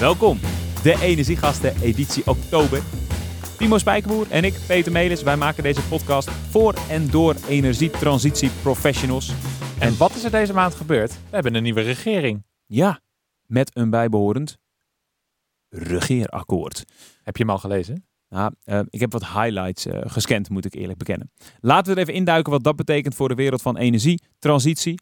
Welkom, de Energiegasten editie oktober. Timo Spijkerboer en ik, Peter Melis, wij maken deze podcast voor en door energietransitie professionals. En wat is er deze maand gebeurd? We hebben een nieuwe regering. Ja, met een bijbehorend regeerakkoord. Heb je hem al gelezen? Nou, uh, ik heb wat highlights uh, gescand, moet ik eerlijk bekennen. Laten we er even induiken wat dat betekent voor de wereld van energietransitie.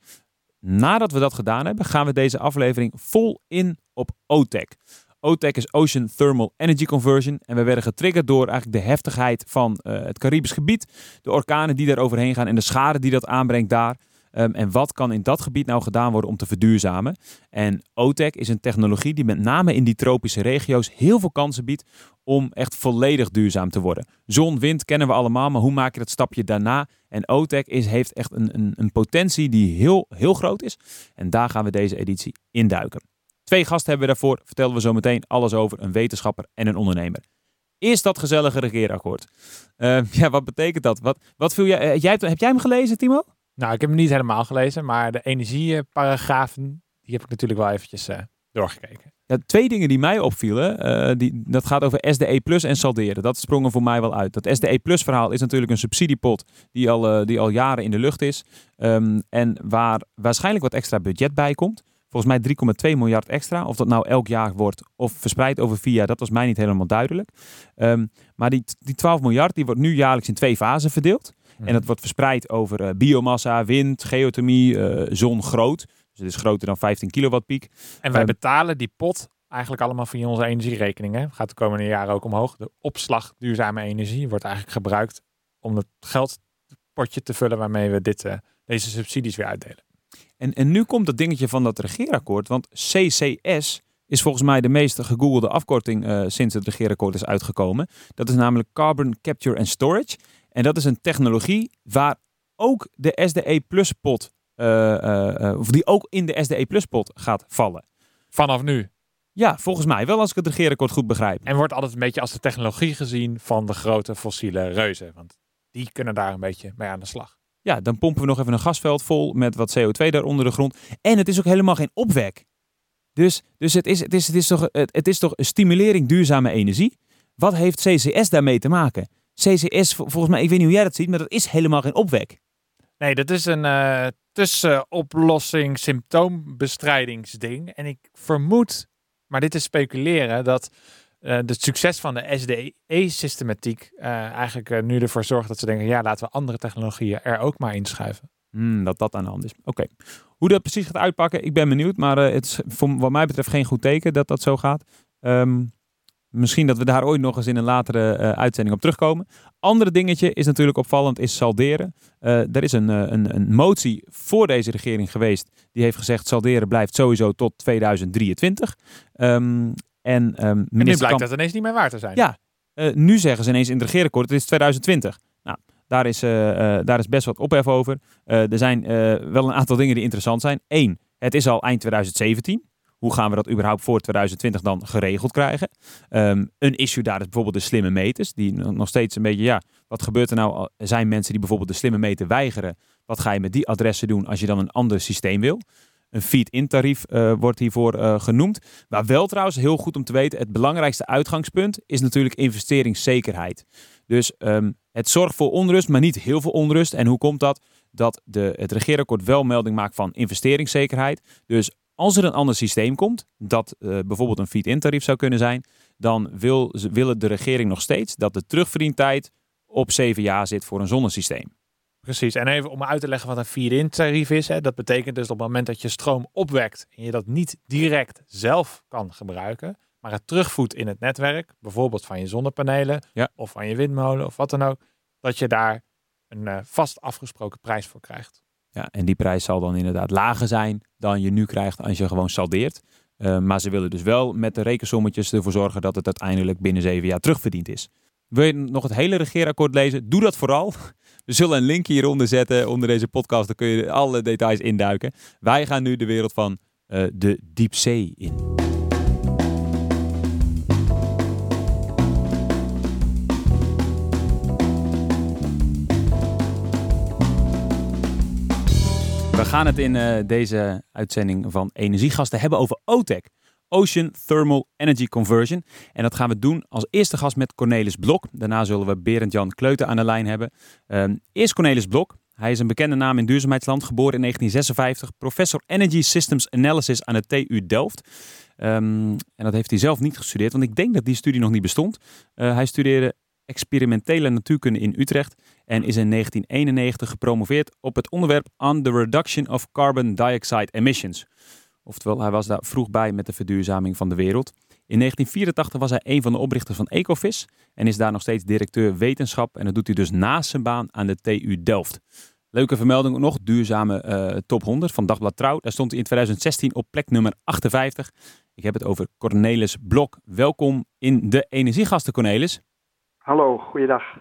Nadat we dat gedaan hebben, gaan we deze aflevering vol in op OTEC. OTEC is Ocean Thermal Energy Conversion. En we werden getriggerd door eigenlijk de heftigheid van uh, het Caribisch gebied. De orkanen die daar overheen gaan en de schade die dat aanbrengt daar. Um, en wat kan in dat gebied nou gedaan worden om te verduurzamen? En OTEC is een technologie die met name in die tropische regio's heel veel kansen biedt om echt volledig duurzaam te worden. Zon, wind kennen we allemaal, maar hoe maak je dat stapje daarna? En OTEC is, heeft echt een, een, een potentie die heel, heel groot is. En daar gaan we deze editie induiken. Twee gasten hebben we daarvoor, vertellen we zo meteen alles over, een wetenschapper en een ondernemer. Eerst dat gezellige regeerakkoord. Uh, ja, wat betekent dat? Wat, wat viel jij, uh, jij, heb jij hem gelezen, Timo? Nou, ik heb hem niet helemaal gelezen, maar de energieparagrafen, die heb ik natuurlijk wel eventjes uh, doorgekeken. Ja, twee dingen die mij opvielen, uh, die, dat gaat over SDE Plus en salderen. Dat sprongen voor mij wel uit. Dat SDE Plus verhaal is natuurlijk een subsidiepot die al, uh, die al jaren in de lucht is. Um, en waar waarschijnlijk wat extra budget bij komt. Volgens mij 3,2 miljard extra. Of dat nou elk jaar wordt of verspreid over vier jaar, dat was mij niet helemaal duidelijk. Um, maar die, die 12 miljard die wordt nu jaarlijks in twee fasen verdeeld. Mm. En dat wordt verspreid over uh, biomassa, wind, geothermie, uh, zon groot. Dus het is groter dan 15 kilowatt piek. En wij um, betalen die pot eigenlijk allemaal via onze energierekening. Hè? Gaat de komende jaren ook omhoog. De opslag duurzame energie wordt eigenlijk gebruikt om het geldpotje te vullen waarmee we dit, uh, deze subsidies weer uitdelen. En, en nu komt dat dingetje van dat regeerakkoord. Want CCS is volgens mij de meest gegoogelde afkorting uh, sinds het regeerakkoord is uitgekomen. Dat is namelijk Carbon Capture and Storage. En dat is een technologie waar ook de SDE Plus pot, uh, uh, of die ook in de SDE Plus pot gaat vallen. Vanaf nu? Ja, volgens mij wel als ik het regeerakkoord goed begrijp. En wordt altijd een beetje als de technologie gezien van de grote fossiele reuzen. Want die kunnen daar een beetje mee aan de slag. Ja, dan pompen we nog even een gasveld vol met wat CO2 daar onder de grond. En het is ook helemaal geen opwek. Dus, dus het, is, het, is, het, is toch, het, het is toch een stimulering duurzame energie? Wat heeft CCS daarmee te maken? CCS, volgens mij, ik weet niet hoe jij dat ziet, maar dat is helemaal geen opwek. Nee, dat is een uh, tussenoplossing, symptoombestrijdingsding. En ik vermoed, maar dit is speculeren, dat uh, het succes van de SDE-systematiek uh, eigenlijk nu ervoor zorgt dat ze denken, ja, laten we andere technologieën er ook maar inschuiven. Hmm, dat dat aan de hand is. Oké. Okay. Hoe dat precies gaat uitpakken, ik ben benieuwd. Maar het is voor, wat mij betreft geen goed teken dat dat zo gaat. Um, Misschien dat we daar ooit nog eens in een latere uh, uitzending op terugkomen. Andere dingetje is natuurlijk opvallend, is salderen. Uh, er is een, uh, een, een, motie voor deze regering geweest. Die heeft gezegd salderen blijft sowieso tot 2023. Um, en, um, en nu blijkt Kamp... dat ineens niet meer waar te zijn. Ja, nu zeggen ze ineens in het regeerakkoord, het is 2020. Nou, daar is, daar is best wat ophef over. er zijn wel een aantal dingen die interessant zijn. Eén, het is al eind 2017. Hoe gaan we dat überhaupt voor 2020 dan geregeld krijgen? Um, een issue daar is bijvoorbeeld de slimme meters. Die nog steeds een beetje, ja, wat gebeurt er nou? Er zijn mensen die bijvoorbeeld de slimme meter weigeren. Wat ga je met die adressen doen als je dan een ander systeem wil? Een feed-in tarief uh, wordt hiervoor uh, genoemd. Maar wel trouwens heel goed om te weten, het belangrijkste uitgangspunt is natuurlijk investeringszekerheid. Dus um, het zorgt voor onrust, maar niet heel veel onrust. En hoe komt dat? Dat de, het regeerakkoord wel melding maakt van investeringszekerheid. Dus als er een ander systeem komt, dat uh, bijvoorbeeld een feed-in tarief zou kunnen zijn, dan wil, willen de regering nog steeds dat de terugverdientijd op zeven jaar zit voor een zonnesysteem. Precies, en even om uit te leggen wat een feed-in tarief is. Hè, dat betekent dus op het moment dat je stroom opwekt en je dat niet direct zelf kan gebruiken, maar het terugvoert in het netwerk, bijvoorbeeld van je zonnepanelen ja. of van je windmolen of wat dan ook, dat je daar een uh, vast afgesproken prijs voor krijgt. Ja, en die prijs zal dan inderdaad lager zijn dan je nu krijgt als je gewoon saldeert. Uh, maar ze willen dus wel met de rekensommetjes ervoor zorgen dat het uiteindelijk binnen zeven jaar terugverdiend is. Wil je nog het hele regeerakkoord lezen? Doe dat vooral. We zullen een link hieronder zetten onder deze podcast. Dan kun je alle details induiken. Wij gaan nu de wereld van uh, de diepzee in. We gaan het in uh, deze uitzending van Energiegasten hebben over OTEC. Ocean Thermal Energy Conversion. En dat gaan we doen als eerste gast met Cornelis Blok. Daarna zullen we Berend-Jan Kleuten aan de lijn hebben. Um, eerst Cornelis Blok. Hij is een bekende naam in duurzaamheidsland, geboren in 1956, professor Energy Systems Analysis aan de TU Delft. Um, en dat heeft hij zelf niet gestudeerd, want ik denk dat die studie nog niet bestond. Uh, hij studeerde experimentele natuurkunde in Utrecht en is in 1991 gepromoveerd op het onderwerp on the reduction of carbon dioxide emissions. Oftewel, hij was daar vroeg bij met de verduurzaming van de wereld. In 1984 was hij een van de oprichters van Ecovis en is daar nog steeds directeur wetenschap. En dat doet hij dus naast zijn baan aan de TU Delft. Leuke vermelding nog, duurzame uh, top 100 van Dagblad Trouw. Daar stond hij in 2016 op plek nummer 58. Ik heb het over Cornelis Blok. Welkom in de Energiegasten, Cornelis. Hallo, goeiedag.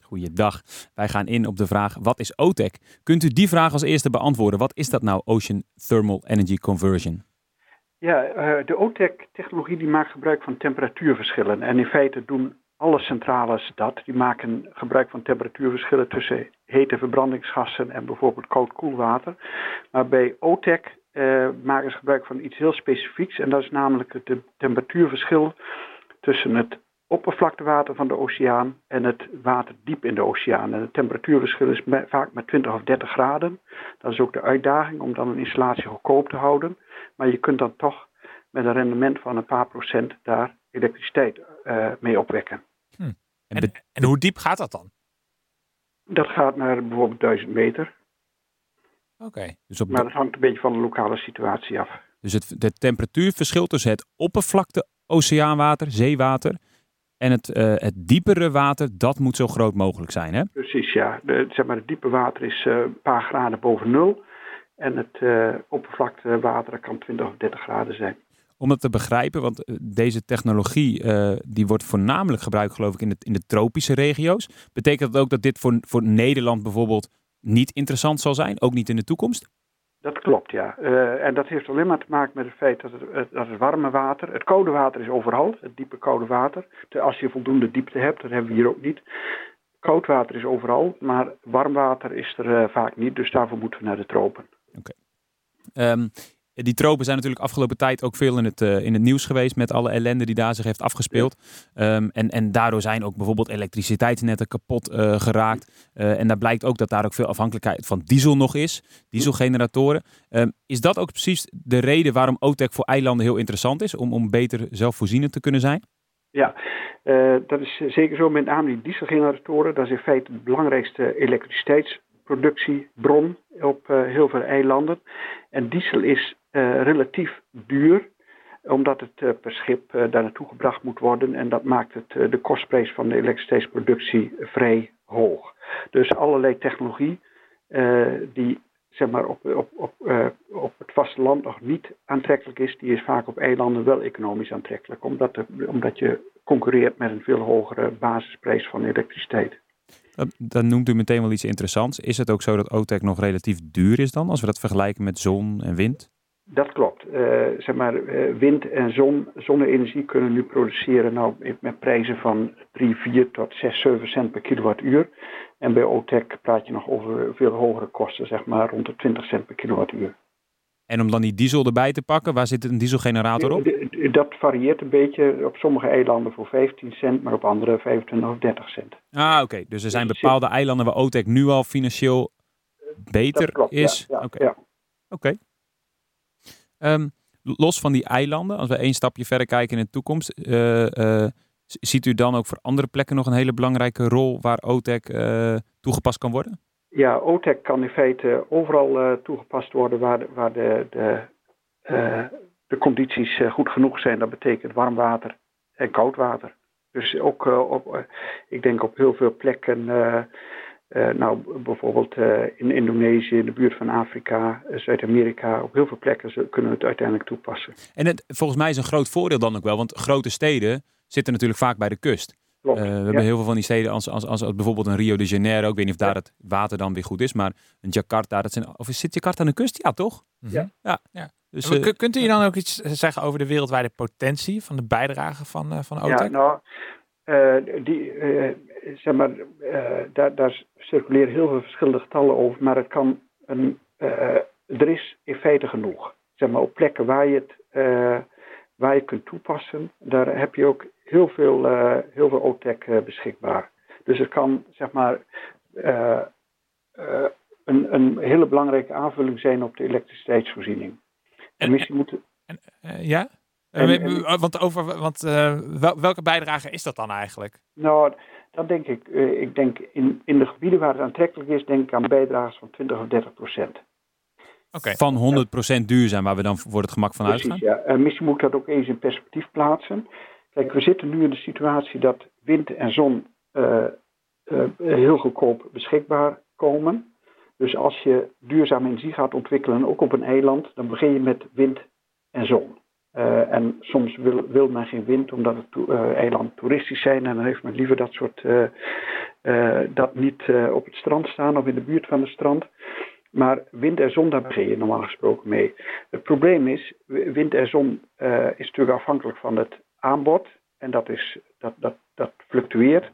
Goeiedag. Wij gaan in op de vraag, wat is OTEC? Kunt u die vraag als eerste beantwoorden? Wat is dat nou, Ocean Thermal Energy Conversion? Ja, uh, de OTEC-technologie die maakt gebruik van temperatuurverschillen. En in feite doen alle centrales dat. Die maken gebruik van temperatuurverschillen tussen hete verbrandingsgassen en bijvoorbeeld koud koelwater. Maar bij OTEC uh, maken ze gebruik van iets heel specifieks. En dat is namelijk het temperatuurverschil tussen het oppervlaktewater van de oceaan en het water diep in de oceaan. En het temperatuurverschil is vaak met 20 of 30 graden. Dat is ook de uitdaging om dan een installatie goedkoop te houden. Maar je kunt dan toch met een rendement van een paar procent daar elektriciteit uh, mee opwekken. Hm. En, en, hoe diep gaat dat dan? Dat gaat naar bijvoorbeeld 1000 meter. Oké. Dus op maar dat hangt een beetje van de lokale situatie af. Dus het, het temperatuurverschil tussen het oppervlakte oceaanwater, zeewater en het, uh, het diepere water, dat moet zo groot mogelijk zijn, hè? Precies, ja. De, zeg maar, het diepe water is uh, een paar graden boven nul. En het uh, oppervlaktewater kan 20 of 30 graden zijn. Om dat te begrijpen, want deze technologie die wordt voornamelijk gebruikt, geloof ik, in, het, in de tropische regio's. Betekent dat ook dat dit voor, voor Nederland bijvoorbeeld niet interessant zal zijn, ook niet in de toekomst? Dat klopt, ja. Uh, en dat heeft alleen maar te maken met het feit dat het, dat het warme water, het koude water is overal, het diepe koude water. Als je voldoende diepte hebt, dat hebben we hier ook niet. Koud water is overal, maar warm water is er uh, vaak niet, dus daarvoor moeten we naar de tropen. Oké. Um, die tropen zijn natuurlijk afgelopen tijd ook veel in het, uh, in het nieuws geweest met alle ellende die daar zich heeft afgespeeld. Ja. Um, en, en daardoor zijn ook bijvoorbeeld elektriciteitsnetten kapot uh, geraakt. Uh, en daar blijkt ook dat daar ook veel afhankelijkheid van diesel nog is, dieselgeneratoren. Um, is dat ook precies de reden waarom OTEC voor eilanden heel interessant is, om, om beter zelfvoorzienend te kunnen zijn? Ja, dat is zeker zo. Met name die dieselgeneratoren, dat is in feite de belangrijkste elektriciteitsproductiebron op heel veel eilanden. En diesel is uh, relatief duur, omdat het uh, per schip uh, daar naartoe gebracht moet worden. En dat maakt het, de kostprijs van de elektriciteitsproductie vrij hoog. Dus allerlei technologie die zeg maar, op, op, op, op het vasteland nog niet aantrekkelijk is, die is vaak op eilanden wel economisch aantrekkelijk. Omdat, omdat je concurreert met een veel hogere basisprijs van elektriciteit. Dan noemt u meteen wel iets interessants. Is het ook zo dat OTEC nog relatief duur is dan, als we dat vergelijken met zon en wind? Dat klopt. Uh, zeg maar, uh, wind en zon, zonne-energie kunnen nu produceren nou, met prijzen van 3, 4 tot 6, 7 cent per kilowattuur. En bij OTEC praat je nog over veel hogere kosten, zeg maar rond de 20 cent per kilowattuur. En om dan die diesel erbij te pakken, waar zit een dieselgenerator op? Dat varieert een beetje op sommige eilanden voor 15 cent, maar op andere 25 of 30 cent. Ah, oké. Dus er zijn dus bepaalde eilanden waar OTEC nu al financieel beter klopt, is? Ja, ja, Oké. Okay. Um, los van die eilanden, als we één stapje verder kijken in de toekomst, uh, uh, ziet u dan ook voor andere plekken nog een hele belangrijke rol waar OTEC uh, toegepast kan worden? Ja, OTEC kan in feite overal toegepast worden waar de, waar de, de, de condities goed genoeg zijn. Dat betekent warm water en koud water. Dus ook op, ik denk op heel veel plekken nou, bijvoorbeeld in Indonesië, in de buurt van Afrika, Zuid-Amerika, op heel veel plekken kunnen we het uiteindelijk toepassen. En het, volgens mij is een groot voordeel dan ook wel, want grote steden zitten natuurlijk vaak bij de kust. Klopt, we hebben heel veel van die steden, als, als, als, als, bijvoorbeeld een Rio de Janeiro, ik weet niet of daar het water dan weer goed is, maar een Jakarta, dat zijn, of zit Jakarta aan de kust? Ja, toch? Ja. ja. ja. Dus, kunt u je dan ook iets zeggen over de wereldwijde potentie van de bijdrage van, van OTEC? Ja, nou, uh, die, uh, zeg maar, uh, daar, daar, circuleren heel veel verschillende getallen over, maar het kan een, er is in feite genoeg. Zeg maar, op plekken waar je het, waar je kunt toepassen, daar heb je ook heel veel, uh, heel veel OTEC beschikbaar. Dus het kan zeg maar een, een hele belangrijke aanvulling zijn op de elektriciteitsvoorziening. En, misschien moeten. En, ja? En, want over, want welke bijdrage is dat dan eigenlijk? Nou, dat denk ik. ik denk in, in de gebieden waar het aantrekkelijk is, denk ik aan bijdrages van 20 of 30 procent. Van 100% duurzaam, waar we dan voor het gemak van Precies, uitgaan? Ja, uh, misschien moet ik dat ook eens in perspectief plaatsen. Kijk, we zitten nu in de situatie dat wind en zon uh, uh, heel goedkoop beschikbaar komen. Dus als je duurzame energie gaat ontwikkelen, ook op een eiland, dan begin je met wind en zon. Uh, en soms wil, wil, men geen wind omdat het to, eiland toeristisch zijn en dan heeft men liever dat soort dat niet op het strand staan of in de buurt van het strand. Maar wind en zon, daar begin je normaal gesproken mee. Het probleem is, wind en zon is natuurlijk afhankelijk van het aanbod. En dat, is, dat, dat, dat fluctueert.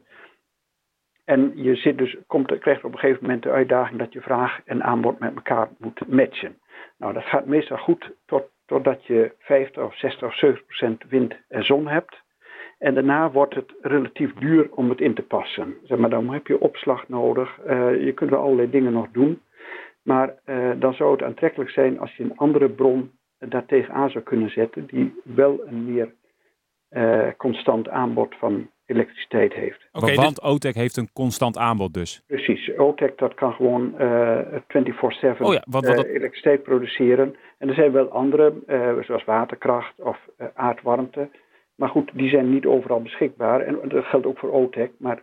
En je zit dus, komt, krijgt op een gegeven moment de uitdaging dat je vraag en aanbod met elkaar moet matchen. Nou, dat gaat meestal goed tot, totdat je 50 of 60 of 70 procent wind en zon hebt. En daarna wordt het relatief duur om het in te passen. Zeg maar, dan heb je opslag nodig. Uh, je kunt wel allerlei dingen nog doen. Maar uh, dan zou het aantrekkelijk zijn als je een andere bron daartegen aan zou kunnen zetten, die wel een meer uh, constant aanbod van elektriciteit heeft. Okay, want dit... OTEC heeft een constant aanbod dus? Precies. OTEC dat kan gewoon uh, 24-7 oh ja, wat, wat dat... elektriciteit produceren. En er zijn wel andere, zoals waterkracht of aardwarmte. Maar goed, die zijn niet overal beschikbaar. En dat geldt ook voor OTEC. Maar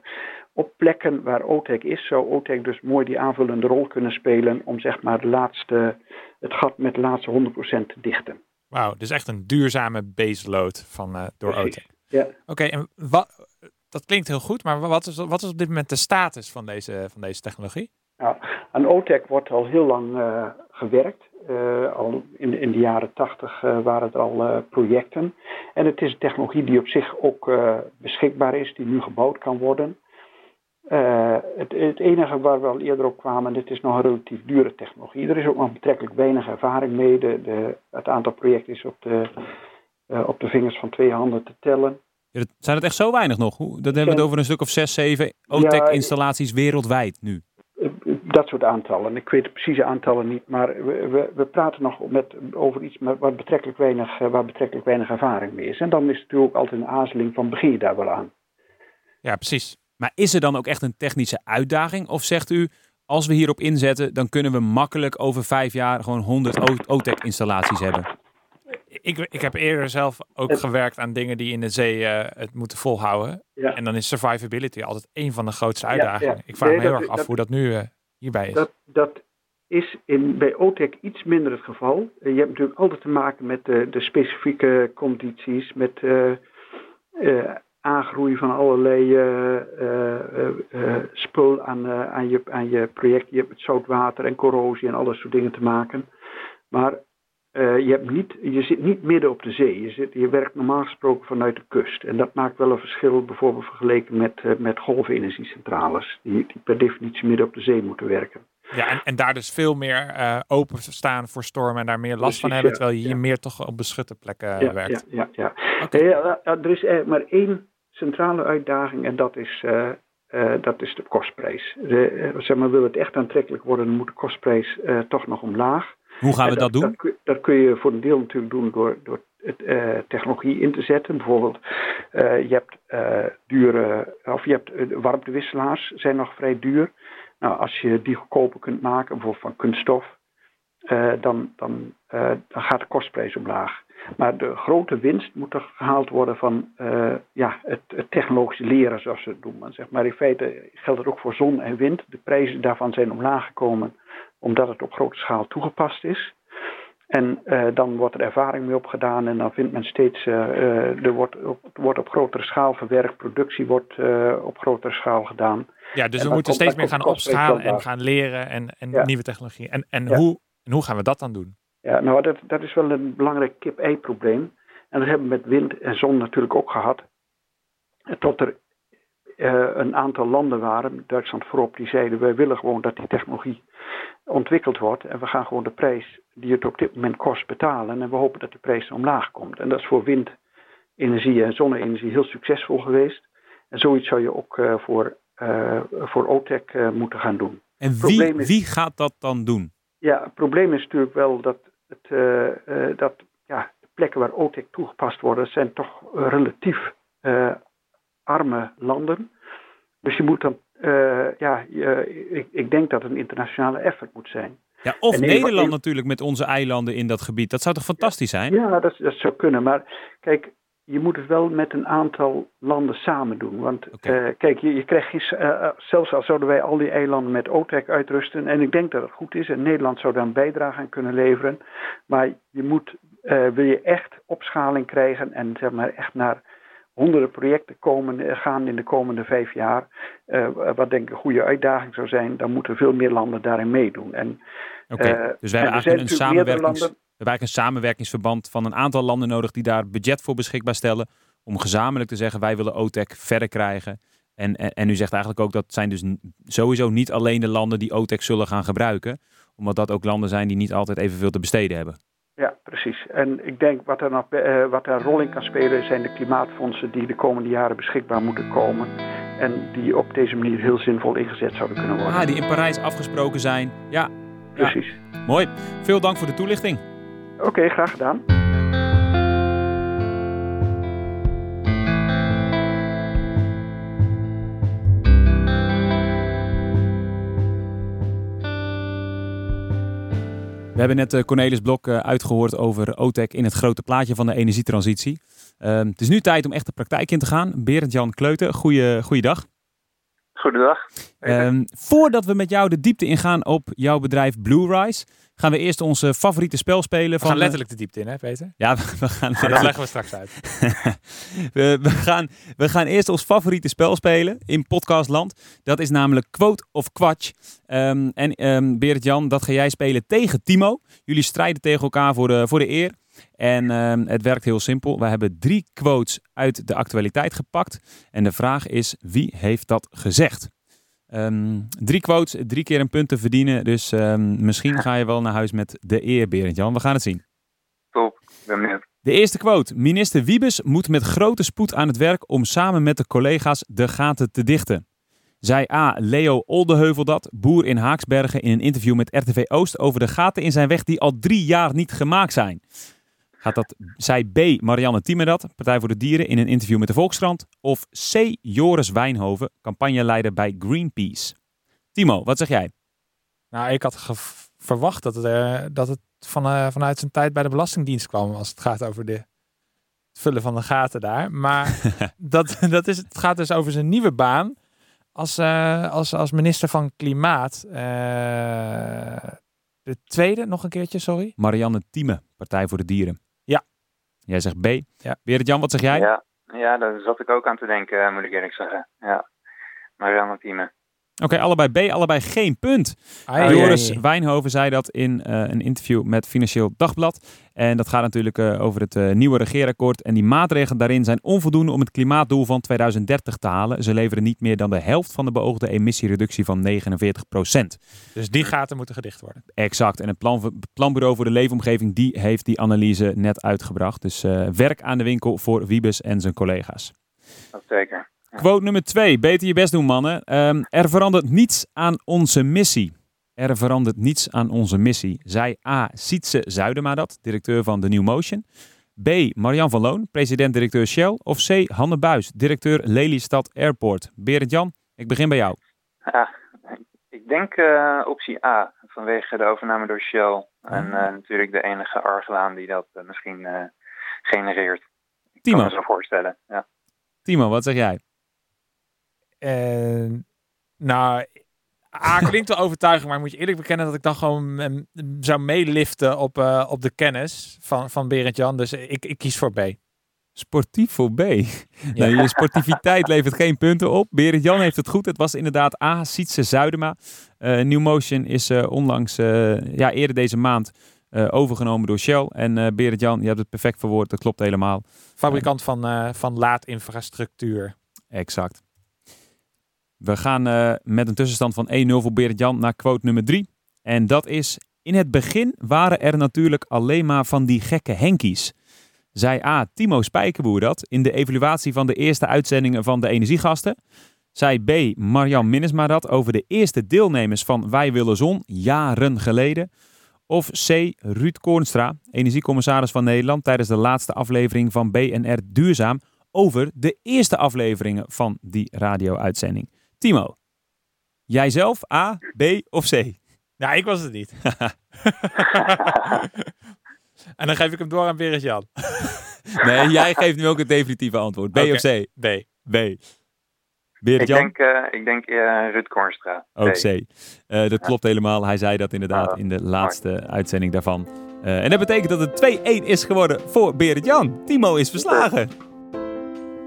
op plekken waar OTEC is, zou OTEC dus mooi die aanvullende rol kunnen spelen om zeg maar de laatste, het gat met de laatste 100% te dichten. Wauw, dus echt een duurzame baseload van, uh, door Precies, OTEC. Ja. Oké, okay, en wat, dat klinkt heel goed, maar wat is, wat is op dit moment de status van deze, van deze technologie? Nou, aan OTEC wordt al heel lang uh, gewerkt. Uh, al in, in de jaren tachtig uh, waren er al projecten. En het is een technologie die op zich ook beschikbaar is, die nu gebouwd kan worden. Het, het, enige waar we al eerder op kwamen, dit is nog een relatief dure technologie. Er is ook nog betrekkelijk weinig ervaring mee. De, de, het aantal projecten is op de, op de vingers van twee handen te tellen. Ja, dat, zijn het echt zo weinig nog? Dat hebben we het over een stuk of zes, zeven OTEC-installaties ja, wereldwijd nu dat soort aantallen. Ik weet de precieze aantallen niet, maar we, we, we praten nog met, over iets met, waar, betrekkelijk weinig, waar betrekkelijk weinig ervaring mee is. En dan is het natuurlijk ook altijd een aarzeling van begin je daar wel aan. Ja, precies. Maar is er dan ook echt een technische uitdaging? Of zegt u, als we hierop inzetten, dan kunnen we makkelijk over vijf jaar gewoon 100 OTEC-installaties hebben? Ik, ik heb eerder zelf ook gewerkt aan dingen die in de zee uh, het moeten volhouden. Ja. En dan is survivability altijd een van de grootste uitdagingen. Ja, ja. Ik vraag nee, me heel dat, erg af dat, hoe dat nu uh, hierbij is. Dat, dat is in, bij OTEC iets minder het geval. Je hebt natuurlijk altijd te maken met de, de specifieke condities, met uh, aangroei van allerlei spul aan, aan, je, aan je project. Je hebt met zoutwater en corrosie en alle soort dingen te maken. Maar je, hebt niet, je zit niet midden op de zee. Je, zit, je werkt normaal gesproken vanuit de kust. En dat maakt wel een verschil, bijvoorbeeld vergeleken met, met golfenergiecentrales, die, die per definitie midden op de zee moeten werken. Ja, en, en daar dus veel meer uh, open staan voor stormen en daar meer last Precies, van hebben, ja, terwijl je hier ja. meer toch op beschutte plekken ja, werkt. Ja, ja, ja. Okay. ja, er is eigenlijk maar één centrale uitdaging en dat is, dat is de kostprijs. De, zeg maar, wil het echt aantrekkelijk worden, dan moet de kostprijs toch nog omlaag. Hoe gaan we dat, dat doen? Dat, dat, kun je voor een deel natuurlijk doen door, door het, uh, technologie in te zetten. Bijvoorbeeld, uh, je hebt uh, dure, of je hebt warmtewisselaars, zijn nog vrij duur. Nou, als je die goedkoper kunt maken, bijvoorbeeld van kunststof, dan, dan, dan gaat de kostprijs omlaag. Maar de grote winst moet toch gehaald worden van ja, het, het technologische leren, zoals ze het noemen. Zeg maar in feite geldt het ook voor zon en wind. De prijzen daarvan zijn omlaag gekomen omdat het op grote schaal toegepast is. En uh, dan wordt er ervaring mee opgedaan en dan vindt men steeds, uh, er wordt op, wordt op grotere schaal verwerkt, productie wordt op grotere schaal gedaan. Ja, dus en we moeten steeds meer gaan opschalen en gaan leren en, en ja. nieuwe technologie. En, en, ja. hoe, en hoe gaan we dat dan doen? Ja, nou dat, dat is wel een belangrijk kip-ei-probleem. En dat hebben we met wind en zon natuurlijk ook gehad. Tot er een aantal landen waren, Duitsland voorop, die zeiden wij willen gewoon dat die technologie ontwikkeld wordt. En we gaan gewoon de prijs die het op dit moment kost betalen. En we hopen dat de prijs omlaag komt. En dat is voor windenergie en zonne-energie heel succesvol geweest. En zoiets zou je ook voor, voor OTEC moeten gaan doen. En wie, wie gaat dat dan doen? Ja, het probleem is natuurlijk wel dat, dat ja, de plekken waar OTEC toegepast worden, zijn toch relatief arme landen. Dus je moet dan, ja, ik, ik, denk dat het een internationale effort moet zijn. Ja, of Nederland natuurlijk met onze eilanden in dat gebied. Dat zou toch fantastisch zijn? Ja, dat, dat zou kunnen. Maar kijk, je moet het wel met een aantal landen samen doen. Want okay. uh, kijk, je, je krijgt geen, uh, zelfs al zouden wij al die eilanden met OTEC uitrusten. En ik denk dat het goed is. En Nederland zou daar een bijdrage aan kunnen leveren. Maar je moet, wil je echt opschaling krijgen en zeg maar echt naar honderden projecten komen, eh, gaan in de komende vijf jaar. Wat denk ik een goede uitdaging zou zijn, dan moeten veel meer landen daarin meedoen. En, okay, dus we hebben eigenlijk een, samenwerkings, we hebben eigenlijk een samenwerkingsverband van een aantal landen nodig die daar budget voor beschikbaar stellen. Om gezamenlijk te zeggen, wij willen OTEC verder krijgen. En, en, en, u zegt eigenlijk ook dat zijn dus sowieso niet alleen de landen die OTEC zullen gaan gebruiken. Omdat dat ook landen zijn die niet altijd evenveel te besteden hebben. Ja, precies. En ik denk wat er nog uh, wat er een rol in kan spelen zijn de klimaatfondsen die de komende jaren beschikbaar moeten komen. En die op deze manier heel zinvol ingezet zouden kunnen worden. Ah, die in Parijs afgesproken zijn. Ja, precies. Mooi. Veel dank voor de toelichting. Oké, graag gedaan. We hebben net eh, Cornelis Blok eh, uitgehoord over OTEC in het grote plaatje van de energietransitie. Ehm, het is nu tijd om echt de praktijk in te gaan. Berend-Jan Kleuten, goeie, goeiedag. Goedendag. Um, voordat we met jou de diepte ingaan op jouw bedrijf Blue Rise, gaan we eerst onze favoriete spel spelen. We gaan van, letterlijk de diepte in, hè Peter? Ja, we gaan... dat leggen we straks uit. we, we, gaan, we gaan eerst ons favoriete spel spelen in podcastland. Dat is namelijk Quote of Quatsch. Um, en um, Berend-Jan, dat ga jij spelen tegen Timo. Jullie strijden tegen elkaar voor de, voor de eer. En um, het werkt heel simpel. We hebben drie quotes uit de actualiteit gepakt. En de vraag is, wie heeft dat gezegd? Um, drie quotes, drie keer een punt te verdienen. Dus um, misschien ga je wel naar huis met de eer, Berend Jan. We gaan het zien. Top, ben benieuwd. De eerste quote. Minister Wiebes moet met grote spoed aan het werk om samen met de collega's de gaten te dichten. Zij A. Leo Oldeheuvel dat, boer in Haaksbergen, in een interview met RTV Oost over de gaten in zijn weg die al drie jaar niet gemaakt zijn. Gaat dat, zij B. Marianne Tiemerat, Partij voor de Dieren, in een interview met de Volkskrant. Of C. Joris Wijnhoven, campagneleider bij Greenpeace. Timo, wat zeg jij? Nou, ik had verwacht dat het, uh, dat het van, uh, vanuit zijn tijd bij de Belastingdienst kwam. Als het gaat over de, het vullen van de gaten daar. Maar dat, dat is, het gaat dus over zijn nieuwe baan. Als, uh, als, als minister van Klimaat. de tweede, nog een keertje, sorry. Marianne Thieme, Partij voor de Dieren. Jij zegt B. Ja. Berend Jan, wat zeg jij? Ja, ja, daar zat ik ook aan te denken, moet ik eerlijk zeggen. Ja, Marianne Thieme. Oké, allebei B, allebei geen punt. Ai, Joris ai. Wijnhoven zei dat in uh, een interview met Financieel Dagblad. En dat gaat natuurlijk uh, over het uh, nieuwe regeerakkoord. En die maatregelen daarin zijn onvoldoende om het klimaatdoel van 2030 te halen. Ze leveren niet meer dan de helft van de beoogde emissiereductie van 49% Dus die gaten moeten gedicht worden. Exact. En het plan, Planbureau voor de Leefomgeving die heeft die analyse net uitgebracht. Dus werk aan de winkel voor Wiebes en zijn collega's. Dat zeker. Quote nummer twee. Beter je best doen, mannen. Um, er verandert niets aan onze missie. Er verandert niets aan onze missie. Zij A. Sietse Zuidema dat, directeur van The New Motion. B. Marian van Loon, president-directeur Shell. Of C. Hanne Buis, directeur Lelystad Airport. Berend Jan, ik begin bij jou. Ja, ik denk uh, optie A, vanwege de overname door Shell. En uh, natuurlijk de enige argwaan die dat uh, misschien genereert. Ik Timo. kan me zo voorstellen, ja. Timo, wat zeg jij? Uh, nou, A klinkt wel overtuigend, maar moet je eerlijk bekennen dat ik dan gewoon um, zou meeliften op, uh, op de kennis van, van Berend Jan. Dus ik, ik kies voor B. Sportief voor B. Ja. Nou, je sportiviteit levert geen punten op. Berend Jan heeft het goed. Het was inderdaad A. Sietse Zuidema. Uh, New Motion is uh, onlangs, ja, eerder deze maand overgenomen door Shell. En Berend Jan, je hebt het perfect verwoord. Dat klopt helemaal. Fabrikant van, van laadinfrastructuur. Exact. We gaan uh, met een tussenstand van 1-0 voor Berend Jan naar quote nummer 3. En dat is, in het begin waren er natuurlijk alleen maar van die gekke Henkies. Zij A. Timo Spijkerboer dat in de evaluatie van de eerste uitzendingen van de Energiegasten. Zij B. Marjan Minnesma dat over de eerste deelnemers van Wij Willen Zon jaren geleden. Of C. Ruud Koornstra, energiecommissaris van Nederland tijdens de laatste aflevering van BNR Duurzaam over de eerste afleveringen van die radio-uitzending. Timo, jijzelf A, B of C? Ja, ik was het niet. en dan geef ik hem door aan Beres Jan. nee, jij geeft nu ook het definitieve antwoord. B of C? B. B. ik denk, uh, ik denk uh, Ruud Kornstra. Ook C. Uh, dat klopt helemaal. Hij zei dat inderdaad ah, in de laatste uitzending daarvan. en dat betekent dat het 2-1 is geworden voor Berend Jan. Timo is verslagen.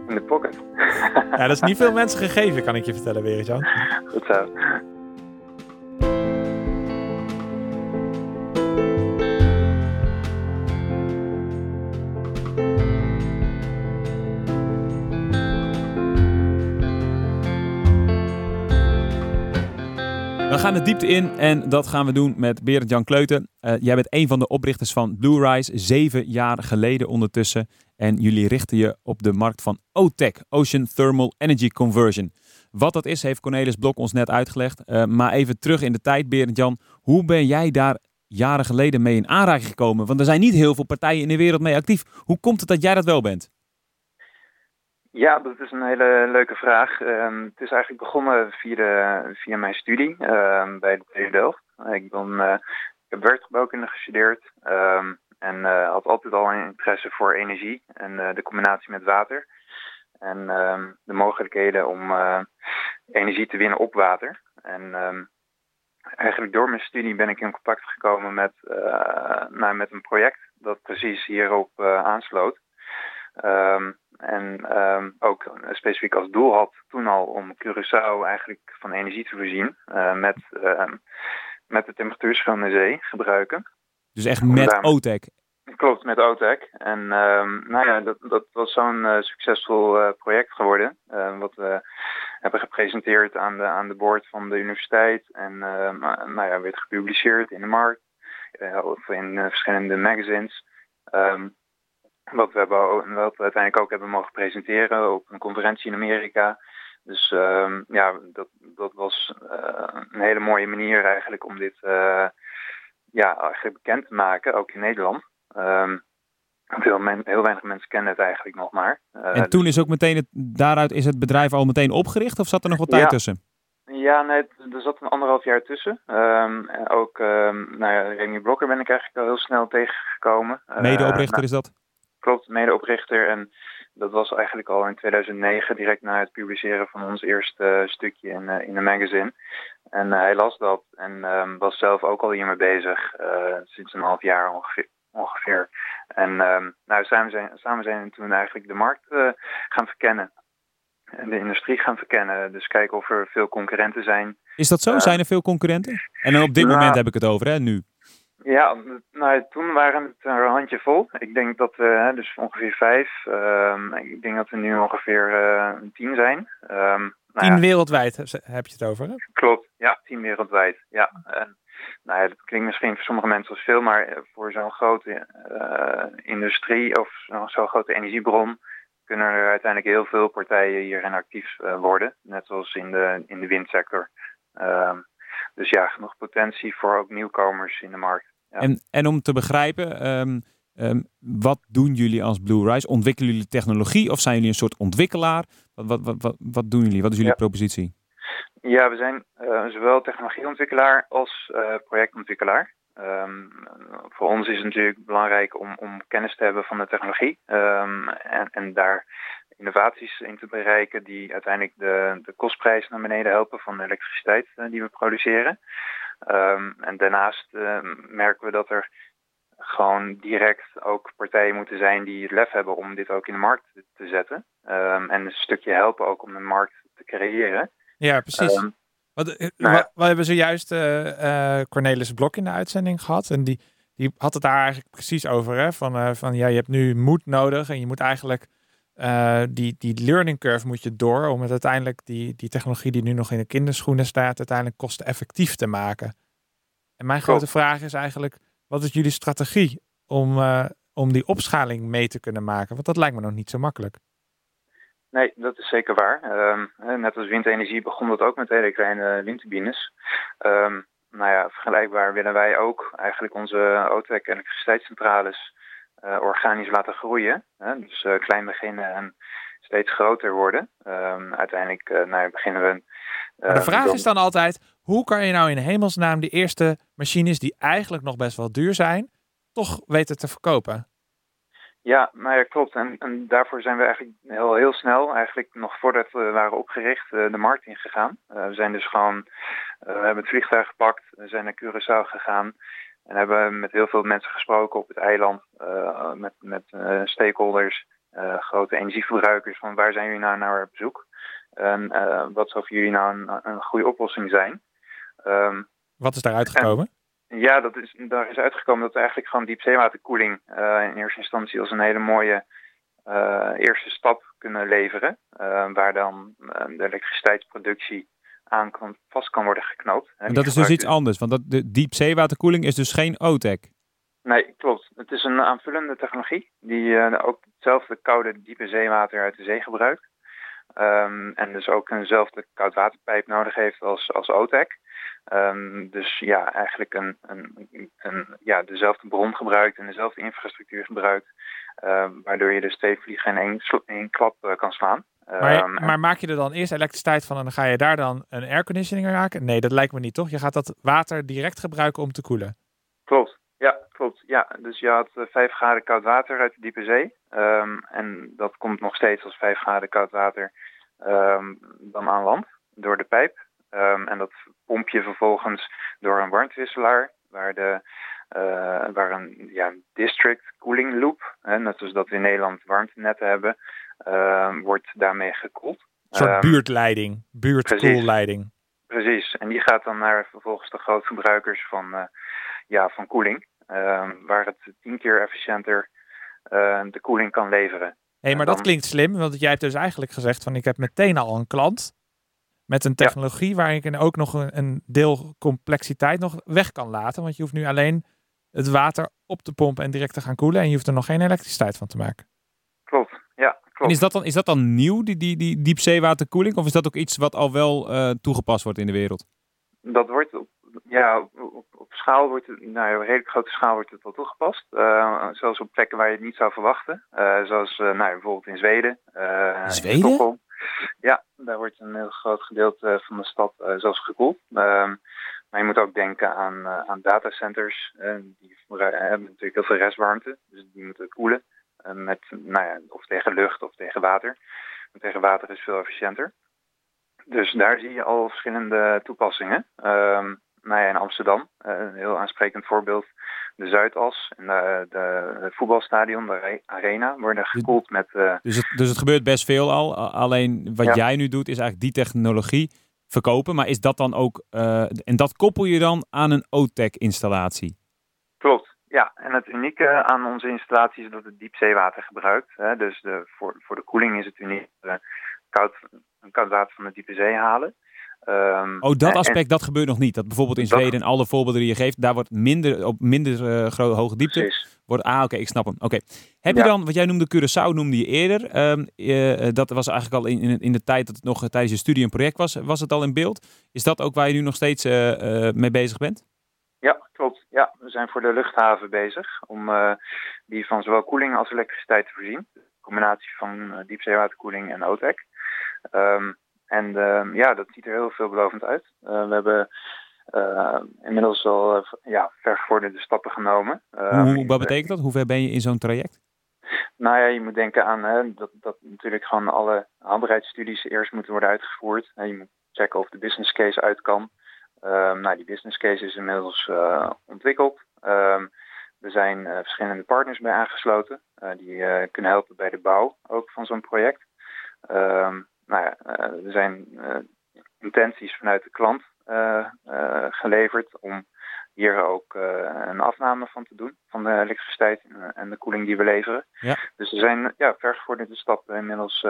In de pocket. ja, dat is niet veel mensen gegeven, kan ik je vertellen, Berend Jan. Goed zo. Gaan de diepte in en dat gaan we doen met Berend Jan Kleuten. Uh, jij bent een van de oprichters van Blue Rise, zeven jaar geleden ondertussen. En jullie richten je op de markt van OTEC, Ocean Thermal Energy Conversion. Wat dat is, heeft Cornelis Blok ons net uitgelegd. Uh, maar even terug in de tijd, Berend Jan. Hoe ben jij daar jaren geleden mee in aanraking gekomen? Want er zijn niet heel veel partijen in de wereld mee actief. Hoe komt het dat jij dat wel bent? Ja, dat is een hele leuke vraag. Um, het is eigenlijk begonnen via, via mijn studie um, bij de TU Delft. Ik, ben, ik heb werkgebouwkunde gestudeerd um, en uh, had altijd al een interesse voor energie en uh, de combinatie met water. En de mogelijkheden om energie te winnen op water. En eigenlijk door mijn studie ben ik in contact gekomen met, nou, met een project dat precies hierop aansloot. En um, ook specifiek als doel had toen al om Curaçao eigenlijk van energie te voorzien uh, met, uh, met de temperatuurschone zee gebruiken. Dus echt met OTEC? Klopt, met OTEC. En um, nou ja, dat, dat was zo'n uh, succesvol project geworden. wat we hebben gepresenteerd aan de, aan de board van de universiteit. En nou ja, werd gepubliceerd in de markt. of in verschillende magazines. Um, wat we, hebben, wat we uiteindelijk ook hebben mogen presenteren op een conferentie in Amerika. Dus uh, ja, dat, dat was uh, een hele mooie manier eigenlijk om dit uh, ja, eigenlijk bekend te maken, ook in Nederland. Um, veel men, heel weinig mensen kennen het eigenlijk nog maar. Uh, en toen is ook meteen het, daaruit is het bedrijf al meteen opgericht of zat er nog wat tijd ja. tussen? Ja, nee, er zat een anderhalf jaar tussen. Um, ook um, nou ja, Remy Blokker ben ik eigenlijk al heel snel tegengekomen. Medeoprichter nou, is dat? Klopt, medeoprichter. En dat was eigenlijk al in 2009, direct na het publiceren van ons eerste stukje in, uh, in de magazine. En uh, hij las dat en um, was zelf ook al hiermee bezig, sinds een half jaar ongeveer. ongeveer. En um, nou, samen, zijn, samen zijn we toen eigenlijk de markt gaan verkennen. En de industrie gaan verkennen. Dus kijken of er veel concurrenten zijn. Is dat zo? zijn er veel concurrenten? En op dit moment heb ik het over, hè, nu? Ja, nou, toen waren het een handje vol. Ik denk dat we, dus ongeveer vijf. Um, ik denk dat we nu ongeveer uh, tien zijn. Um, nou tien ja. wereldwijd heb je het over, hè? Klopt, ja, tien wereldwijd. Ja, en, nou ja, dat klinkt misschien voor sommige mensen als veel, maar voor zo'n grote uh, industrie of zo'n zo grote energiebron kunnen er uiteindelijk heel veel partijen hierin actief uh, worden. Net zoals in de, in de windsector. Um, dus ja, genoeg potentie voor ook nieuwkomers in de markt. Ja. En, en om te begrijpen, um, um, wat doen jullie als Blue Rise? Ontwikkelen jullie technologie of zijn jullie een soort ontwikkelaar? Wat, wat, wat, wat, wat doen jullie? Wat is jullie ja. propositie? Ja, we zijn uh, zowel technologieontwikkelaar als uh, projectontwikkelaar. Um, voor ons is het natuurlijk belangrijk om, om kennis te hebben van de technologie um, en, en daar innovaties in te bereiken die uiteindelijk de, de kostprijs naar beneden helpen van de elektriciteit uh, die we produceren. Um, en daarnaast uh, merken we dat er gewoon direct ook partijen moeten zijn die het lef hebben om dit ook in de markt te zetten. Um, en een stukje helpen ook om een markt te creëren. Ja, precies. Um, wat, nou ja. we hebben zojuist uh, uh, Cornelis Blok in de uitzending gehad. En die, die had het daar eigenlijk precies over. Hè? Van, uh, van ja, je hebt nu moed nodig en je moet eigenlijk uh, die, die learning curve moet je door om het uiteindelijk, die, die technologie die nu nog in de kinderschoenen staat, uiteindelijk kosteneffectief te maken. En mijn grote vraag is eigenlijk, wat is jullie strategie om, uh, om die opschaling mee te kunnen maken? Want dat lijkt me nog niet zo makkelijk. Nee, dat is zeker waar. Um, net als windenergie begon dat ook met hele kleine windturbines. Um, nou ja, vergelijkbaar willen wij ook eigenlijk onze OTEC elektriciteitscentrales uh, organisch laten groeien. Hè? Dus uh, klein beginnen en steeds groter worden. Um, uiteindelijk uh, nou, beginnen we. maar de vraag is dan altijd: hoe kan je nou in hemelsnaam die eerste machines, die eigenlijk nog best wel duur zijn, toch weten te verkopen? Ja, nou ja, klopt. En, en daarvoor zijn we eigenlijk heel, heel snel, eigenlijk nog voordat we waren opgericht, de markt ingegaan. we zijn dus gewoon, we hebben het vliegtuig gepakt, we zijn naar Curaçao gegaan. En hebben met heel veel mensen gesproken op het eiland, uh, met, met uh, stakeholders, uh, grote energieverbruikers, van waar zijn jullie nou naar op bezoek? En wat zou voor jullie nou een, een goede oplossing zijn? Um, wat is daar uitgekomen? ja, dat is, daar is uitgekomen dat we eigenlijk gewoon diepzeewaterkoeling in eerste instantie als een hele mooie eerste stap kunnen leveren. waar dan de elektriciteitsproductie aan kan, vast kan worden geknoopt. En dat is dus iets anders, want dat, de diepzeewaterkoeling is dus geen OTEC? Nee, klopt. Het is een aanvullende technologie die uh, ook hetzelfde koude diepe zeewater uit de zee gebruikt. Um, en dus ook eenzelfde koudwaterpijp nodig heeft als, als OTEC. Um, dus ja, eigenlijk een, een, een, ja, dezelfde bron gebruikt en dezelfde infrastructuur gebruikt. Uh, waardoor je dus twee vliegen in één, één klap uh, kan slaan. Maar, um, maar, maak je er dan eerst elektriciteit van en dan ga je daar dan een airconditioning raken? Nee, dat lijkt me niet, toch? Je gaat dat water direct gebruiken om te koelen. Klopt, ja, klopt. Ja, dus je had uh, 5 graden koud water uit de diepe zee. Um, en dat komt nog steeds als 5 graden koud water um, dan aan land door de pijp. en dat pomp je vervolgens door een warmtewisselaar, waar, de, uh, waar een ja, district cooling loop, hè, net zoals dat we in Nederland warmtenetten hebben, wordt daarmee gekoeld. Een soort um, buurtleiding, buurtkoelleiding. Precies. precies, en die gaat dan naar vervolgens de grootgebruikers van, uh, ja, van koeling, uh, waar het tien keer efficiënter de koeling kan leveren. Hé, hey, maar dan... dat klinkt slim, want jij hebt dus eigenlijk gezegd van ik heb meteen al een klant met een technologie ja. waar ik ook nog een, een deel complexiteit nog weg kan laten, want je hoeft nu alleen het water op te pompen en direct te gaan koelen en je hoeft er nog geen elektriciteit van te maken. Klopt, ja. En is dat dan, is dat dan nieuw, die, die, die diepzeewaterkoeling? Of is dat ook iets wat al wel uh, toegepast wordt in de wereld? Dat wordt op, ja, op, op schaal wordt het, nou, op grote schaal wordt het wel toegepast. Uh, zelfs op plekken waar je het niet zou verwachten. Uh, zoals nou, bijvoorbeeld in Zweden. Zweden? In Stockholm. Ja, daar wordt een heel groot gedeelte van de stad zelfs gekoeld. Ehm, maar je moet ook denken aan, aan datacenters. die hebben natuurlijk heel veel restwarmte, dus die moeten koelen. Uh, met, nou ja, of tegen lucht of tegen water. Tegen water is veel efficiënter. Dus daar zie je al verschillende toepassingen. Um, nou ja, in Amsterdam, uh, een heel aansprekend voorbeeld. De Zuidas en de, de, voetbalstadion, de Arena, worden gekoeld met... Uh, dus, het, dus het gebeurt best veel al. Alleen wat ja. jij nu doet is eigenlijk die technologie verkopen. Maar is dat dan ook... Uh, en dat koppel je dan aan een OTEC installatie? Klopt. Ja, en het unieke aan onze installatie is dat het diepzeewater gebruikt. Hè? Dus de, voor, voor de koeling is het uniek koud, koud water van de diepe zee halen. Um, oh, dat aspect, en, dat gebeurt nog niet. Dat bijvoorbeeld in Zweden, alle voorbeelden die je geeft, daar wordt minder, op minder uh, grote, hoge diepte. Precies. Wordt, ah, oké, okay, ik snap hem. Oké. Okay. Heb ja. je dan, wat jij noemde Curaçao, noemde je eerder. Um, uh, dat was eigenlijk al in, in, de tijd dat het nog tijdens je studie een project was, was het al in beeld. Is dat ook waar je nu nog steeds mee bezig bent? Ja, klopt. Ja, we zijn voor de luchthaven bezig om uh, die van zowel koeling als elektriciteit te voorzien. Een combinatie van uh, diepzeewaterkoeling en OTEC. Um, en uh, ja, dat ziet er heel veelbelovend uit. Uh, we hebben inmiddels al ja, vergevorderde stappen genomen. Hoe, wat betekent dat? Hoe ver ben je in zo'n traject? Nou ja, je moet denken aan hè, dat, dat natuurlijk gewoon alle haalbaarheidsstudies eerst moeten worden uitgevoerd. je moet checken of de business case uit kan. Um, nou, die business case is inmiddels uh, ontwikkeld. Um, er zijn uh, verschillende partners bij aangesloten uh, die kunnen helpen bij de bouw ook van zo'n project. Um, nou ja, er zijn intenties vanuit de klant geleverd om hier ook een afname van te doen van de elektriciteit en de koeling die we leveren. Ja. Dus er zijn ja, vergevorderde stappen inmiddels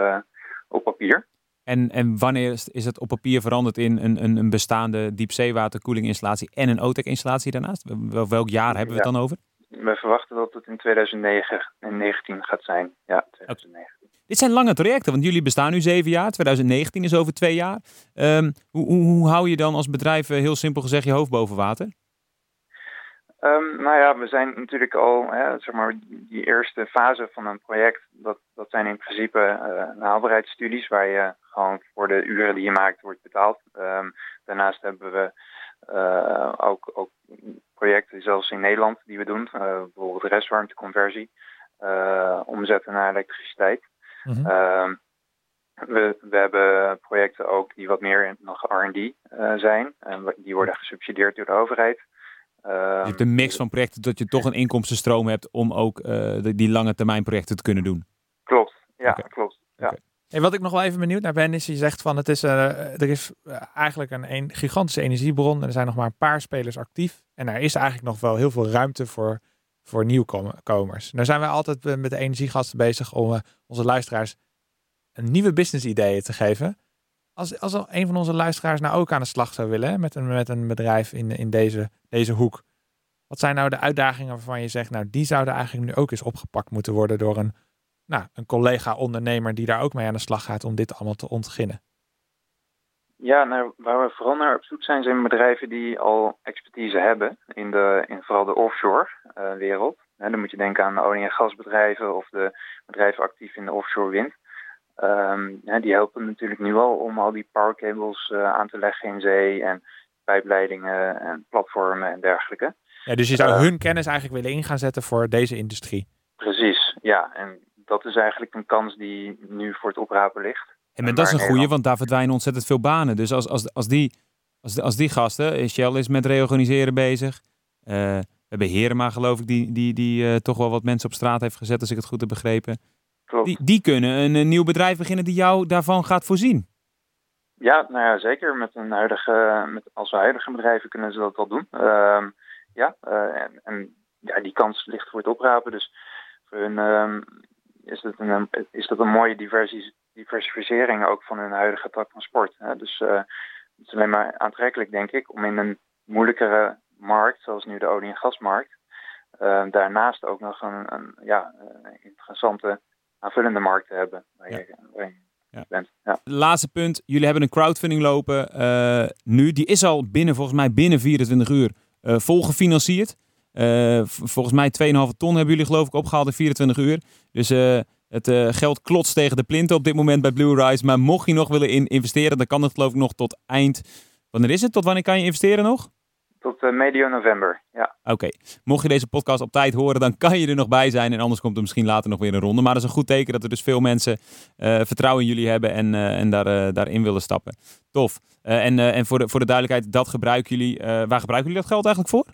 op papier. En, en wanneer is het op papier veranderd in een, een, een bestaande diepzeewaterkoelinginstallatie en een OTEC-installatie daarnaast? Welk jaar hebben we het dan over? We verwachten dat het in 2009 en 19 gaat zijn. Ja, 2019. Dit zijn lange trajecten, want jullie bestaan nu zeven jaar. 2019 is over twee jaar. Um, hoe, hoe, hoe, hou je dan als bedrijf, eh, heel simpel gezegd, je hoofd boven water? Um, nou ja, we zijn natuurlijk al, hè, zeg maar, die eerste fase van een project, dat, dat zijn in principe uh, haalbaarheidsstudies waar je gewoon voor de uren die je maakt wordt betaald. Um, daarnaast hebben we uh, ook, ook projecten, zelfs in Nederland, die we doen. Uh, bijvoorbeeld restwarmteconversie, omzetten naar elektriciteit. Mm -hmm. we, we hebben projecten ook die wat meer nog R&D zijn. En die worden gesubsidieerd door de overheid. je hebt een mix van projecten dat je toch een inkomstenstroom hebt om ook die lange termijn projecten te kunnen doen. Klopt, ja, okay. klopt. Ja. Okay. Wat ik nog wel even benieuwd naar ben, is je zegt van het is, uh, er is eigenlijk een, gigantische energiebron en er zijn nog maar een paar spelers actief. En er is eigenlijk nog wel heel veel ruimte voor, voor nieuwkomers. Nou zijn wij altijd met de energiegasten bezig om onze luisteraars een nieuwe business ideeën te geven. Als, als een van onze luisteraars nou ook aan de slag zou willen met, een, met een bedrijf in, in deze, deze hoek. Wat zijn nou de uitdagingen waarvan je zegt, nou die zouden eigenlijk nu ook eens opgepakt moeten worden door een nou, een collega-ondernemer die daar ook mee aan de slag gaat om dit allemaal te ontginnen? Ja, nou, waar we vooral naar op zoek zijn, zijn bedrijven die al expertise hebben in, de, in vooral de offshore-wereld. Uh, dan moet je denken aan de olie- en gasbedrijven of de bedrijven actief in de offshore wind. Um, ja, die helpen natuurlijk nu al om al die powercables uh, aan te leggen in zee en pijpleidingen en platformen en dergelijke. Ja, dus je zou uh, hun kennis eigenlijk willen in gaan zetten voor deze industrie? Precies, ja. En dat is eigenlijk een kans die nu voor het oprapen ligt. En maar dat is een goede, want daar verdwijnen ontzettend veel banen. Dus als, als, als, die, als, als die gasten, Shell is met reorganiseren bezig. Uh, we hebben Herema, geloof ik, die, die, die uh, toch wel wat mensen op straat heeft gezet, als ik het goed heb begrepen. Klopt. Die, die kunnen een, een nieuw bedrijf beginnen die jou daarvan gaat voorzien. Ja, nou ja, zeker. Met een huidige, met, als huidige bedrijven kunnen ze dat wel doen. Uh, ja, en, en, ja, die kans ligt voor het oprapen. Dus voor hun um, is dat een, is dat een mooie diversificering ook van hun huidige tak van sport. Hè? Dus uh, het is alleen maar aantrekkelijk, denk ik, om in een moeilijkere markt, zoals nu de olie- en gasmarkt, uh, daarnaast ook nog een, een ja, uh, interessante aanvullende markt te hebben. Waar Ja. je, waar je ja. bent. Ja. Laatste punt. Jullie hebben een crowdfunding lopen uh, nu. Die is al binnen, volgens mij binnen 24 uur uh, vol gefinancierd. Uh, volgens mij 2,5 ton hebben jullie geloof ik opgehaald in 24 uur. Dus uh, het uh, geld klotst tegen de plinten op dit moment bij Blue Rise. Maar mocht je nog willen in investeren, dan kan het geloof ik nog tot eind... Wanneer is het? Tot wanneer kan je investeren nog? Tot medio november, ja. Oké. Okay. Mocht je deze podcast op tijd horen, dan kan je er nog bij zijn. En anders komt er misschien later nog weer een ronde. Maar dat is een goed teken dat er dus veel mensen vertrouwen in jullie hebben en, en daar, daarin willen stappen. Tof. en en voor, de, voor de duidelijkheid, dat gebruiken jullie... waar gebruiken jullie dat geld eigenlijk voor?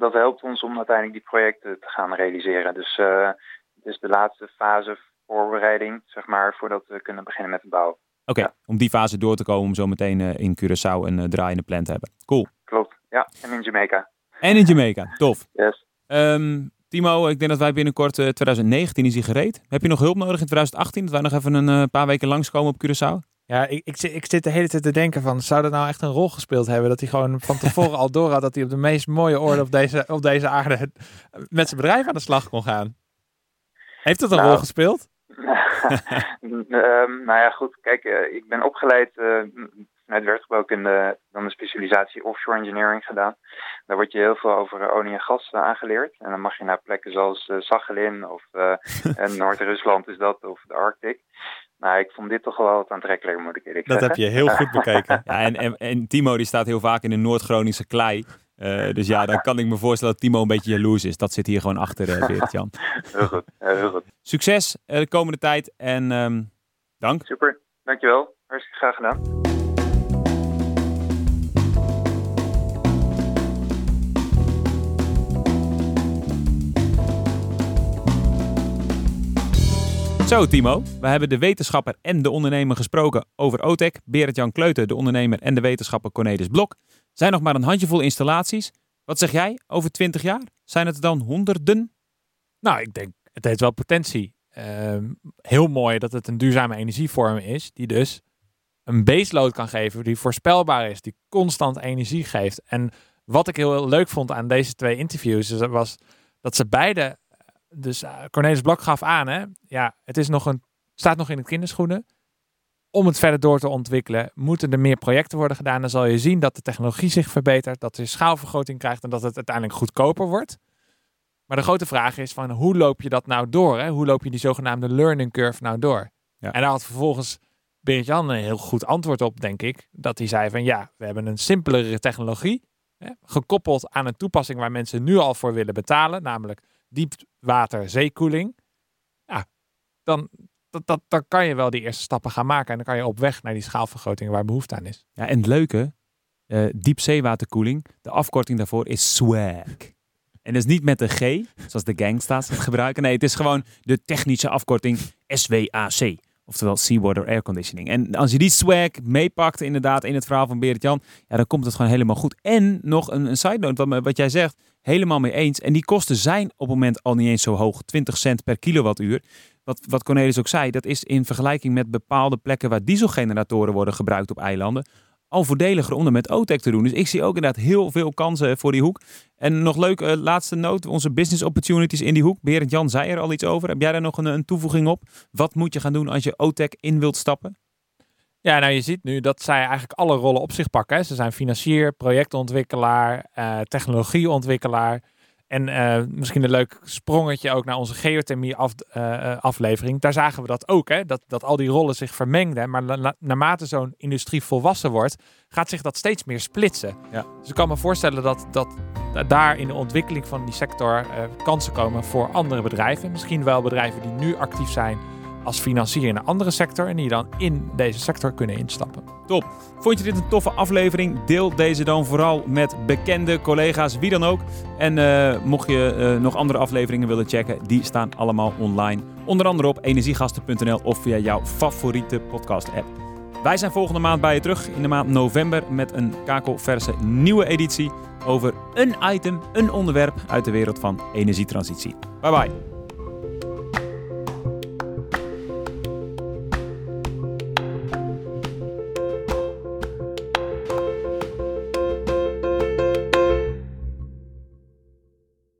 Dat helpt ons om uiteindelijk die projecten te gaan realiseren. Dus uh, het is de laatste fase voorbereiding, zeg maar, voordat we kunnen beginnen met het bouwen. Oké, okay, ja. om die fase door te komen, om zo meteen uh, in Curaçao een uh, draaiende plan te hebben. Cool. Klopt, ja. En in Jamaica. En in Jamaica, tof. Yes. Um, Timo, ik denk dat wij binnenkort 2019 is hij gereed. Heb je nog hulp nodig in 2018? Dat wij nog even een paar weken langskomen op Curaçao? Ja, ik, ik, ik, zit de hele tijd te denken van, zou dat nou echt een rol gespeeld hebben? Dat hij gewoon van tevoren al door had dat hij op de meest mooie orde op deze, op deze aarde met zijn bedrijf aan de slag kon gaan. Heeft dat een nou, rol gespeeld? um, nou ja, goed. Kijk, uh, ik ben opgeleid uh, vanuit werkgebouwkunde, dan een specialisatie offshore engineering gedaan. Daar word je heel veel over olie en gas uh, aangeleerd. En dan mag je naar plekken zoals uh, Sachalin of Noord-Rusland is dat, of de Arctic. Nou, ik vond dit toch wel wat aantrekkelijker, moet ik eerlijk dat zeggen. Dat heb je heel goed bekeken. ja, en, en, en, Timo die staat heel vaak in de Noord-Groningse klei. Uh, dus ja, dan kan ik me voorstellen dat Timo een beetje jaloers is. Dat zit hier gewoon achter, uh, Beert-Jan. heel goed, heel goed. Succes uh, de komende tijd en um, dank. Super, dankjewel. Hartstikke graag gedaan. Zo Timo, we hebben de wetenschapper en de ondernemer gesproken over OTEC. Berend-Jan Kleuten, de ondernemer en de wetenschapper Cornelis Blok. Zijn nog maar een handjevol installaties. Wat zeg jij over 20 jaar? Zijn het dan honderden? Nou, ik denk, het heeft wel potentie. Ehm, heel mooi dat het een duurzame energievorm is, die dus een baseload kan geven, die voorspelbaar is, die constant energie geeft. En wat ik heel leuk vond aan deze twee interviews, was dat ze beide, dus uh, Cornelis Blok gaf aan, hè, ja, het is nog een, staat nog in de kinderschoenen. Om het verder door te ontwikkelen, moeten er meer projecten worden gedaan. Dan zal je zien dat de technologie zich verbetert, dat je schaalvergroting krijgt en dat het uiteindelijk goedkoper wordt. Maar de grote vraag is van hoe loop je dat nou door? Hè? Hoe loop je die zogenaamde learning curve nou door? Ja. En daar had vervolgens Berend Jan een heel goed antwoord op, denk ik. Dat hij zei van ja, we hebben een simpelere technologie. Hè, gekoppeld aan een toepassing waar mensen nu al voor willen betalen. Namelijk diepwater zeekoeling. Ja, dan, dat, dat, dan kan je wel die eerste stappen gaan maken. En dan kan je op weg naar die schaalvergroting waar behoefte aan is. Ja, en het leuke, uh, diepzeewaterkoeling, de afkorting daarvoor is SWAG. En dat is niet met de G, zoals de gangsta's het gebruiken. Nee, het is gewoon de technische afkorting SWAC. Oftewel Seawater Air Conditioning. En als je die swag meepakt inderdaad in het verhaal van Berit Jan, ja, dan komt het gewoon helemaal goed. En nog een, een side note, wat, wat jij zegt, helemaal mee eens. En die kosten zijn op het moment al niet eens zo hoog. 20 cent per kilowattuur. Wat, wat Cornelis ook zei, dat is in vergelijking met bepaalde plekken waar dieselgeneratoren worden gebruikt op eilanden al voordeliger om met OTEC te doen. Dus ik zie ook inderdaad heel veel kansen voor die hoek. En nog leuk, uh, laatste noot, onze business opportunities in die hoek. Berend Jan zei er al iets over. Heb jij daar nog een, een toevoeging op? Wat moet je gaan doen als je OTEC in wilt stappen? Ja, nou je ziet nu dat zij eigenlijk alle rollen op zich pakken. Hè. Ze zijn financier, projectontwikkelaar, uh, technologieontwikkelaar. En uh, misschien een leuk sprongetje ook naar onze geothermie af, uh, aflevering. Daar zagen we dat ook, hè? Dat, dat al die rollen zich vermengden. Maar na, naarmate zo'n industrie volwassen wordt, gaat zich dat steeds meer splitsen. Ja. Dus ik kan me voorstellen dat, dat daar in de ontwikkeling van die sector kansen komen voor andere bedrijven. Misschien wel bedrijven die nu actief zijn als financier in een andere sector en die dan in deze sector kunnen instappen. Top. Vond je dit een toffe aflevering? Deel deze dan vooral met bekende collega's, wie dan ook. En uh, mocht je uh, nog andere afleveringen willen checken, die staan allemaal online. Onder andere op energiegasten.nl of via jouw favoriete podcast-app. Wij zijn volgende maand bij je terug in de maand november met een kakelverse nieuwe editie over een item, een onderwerp uit de wereld van energietransitie. Bye bye.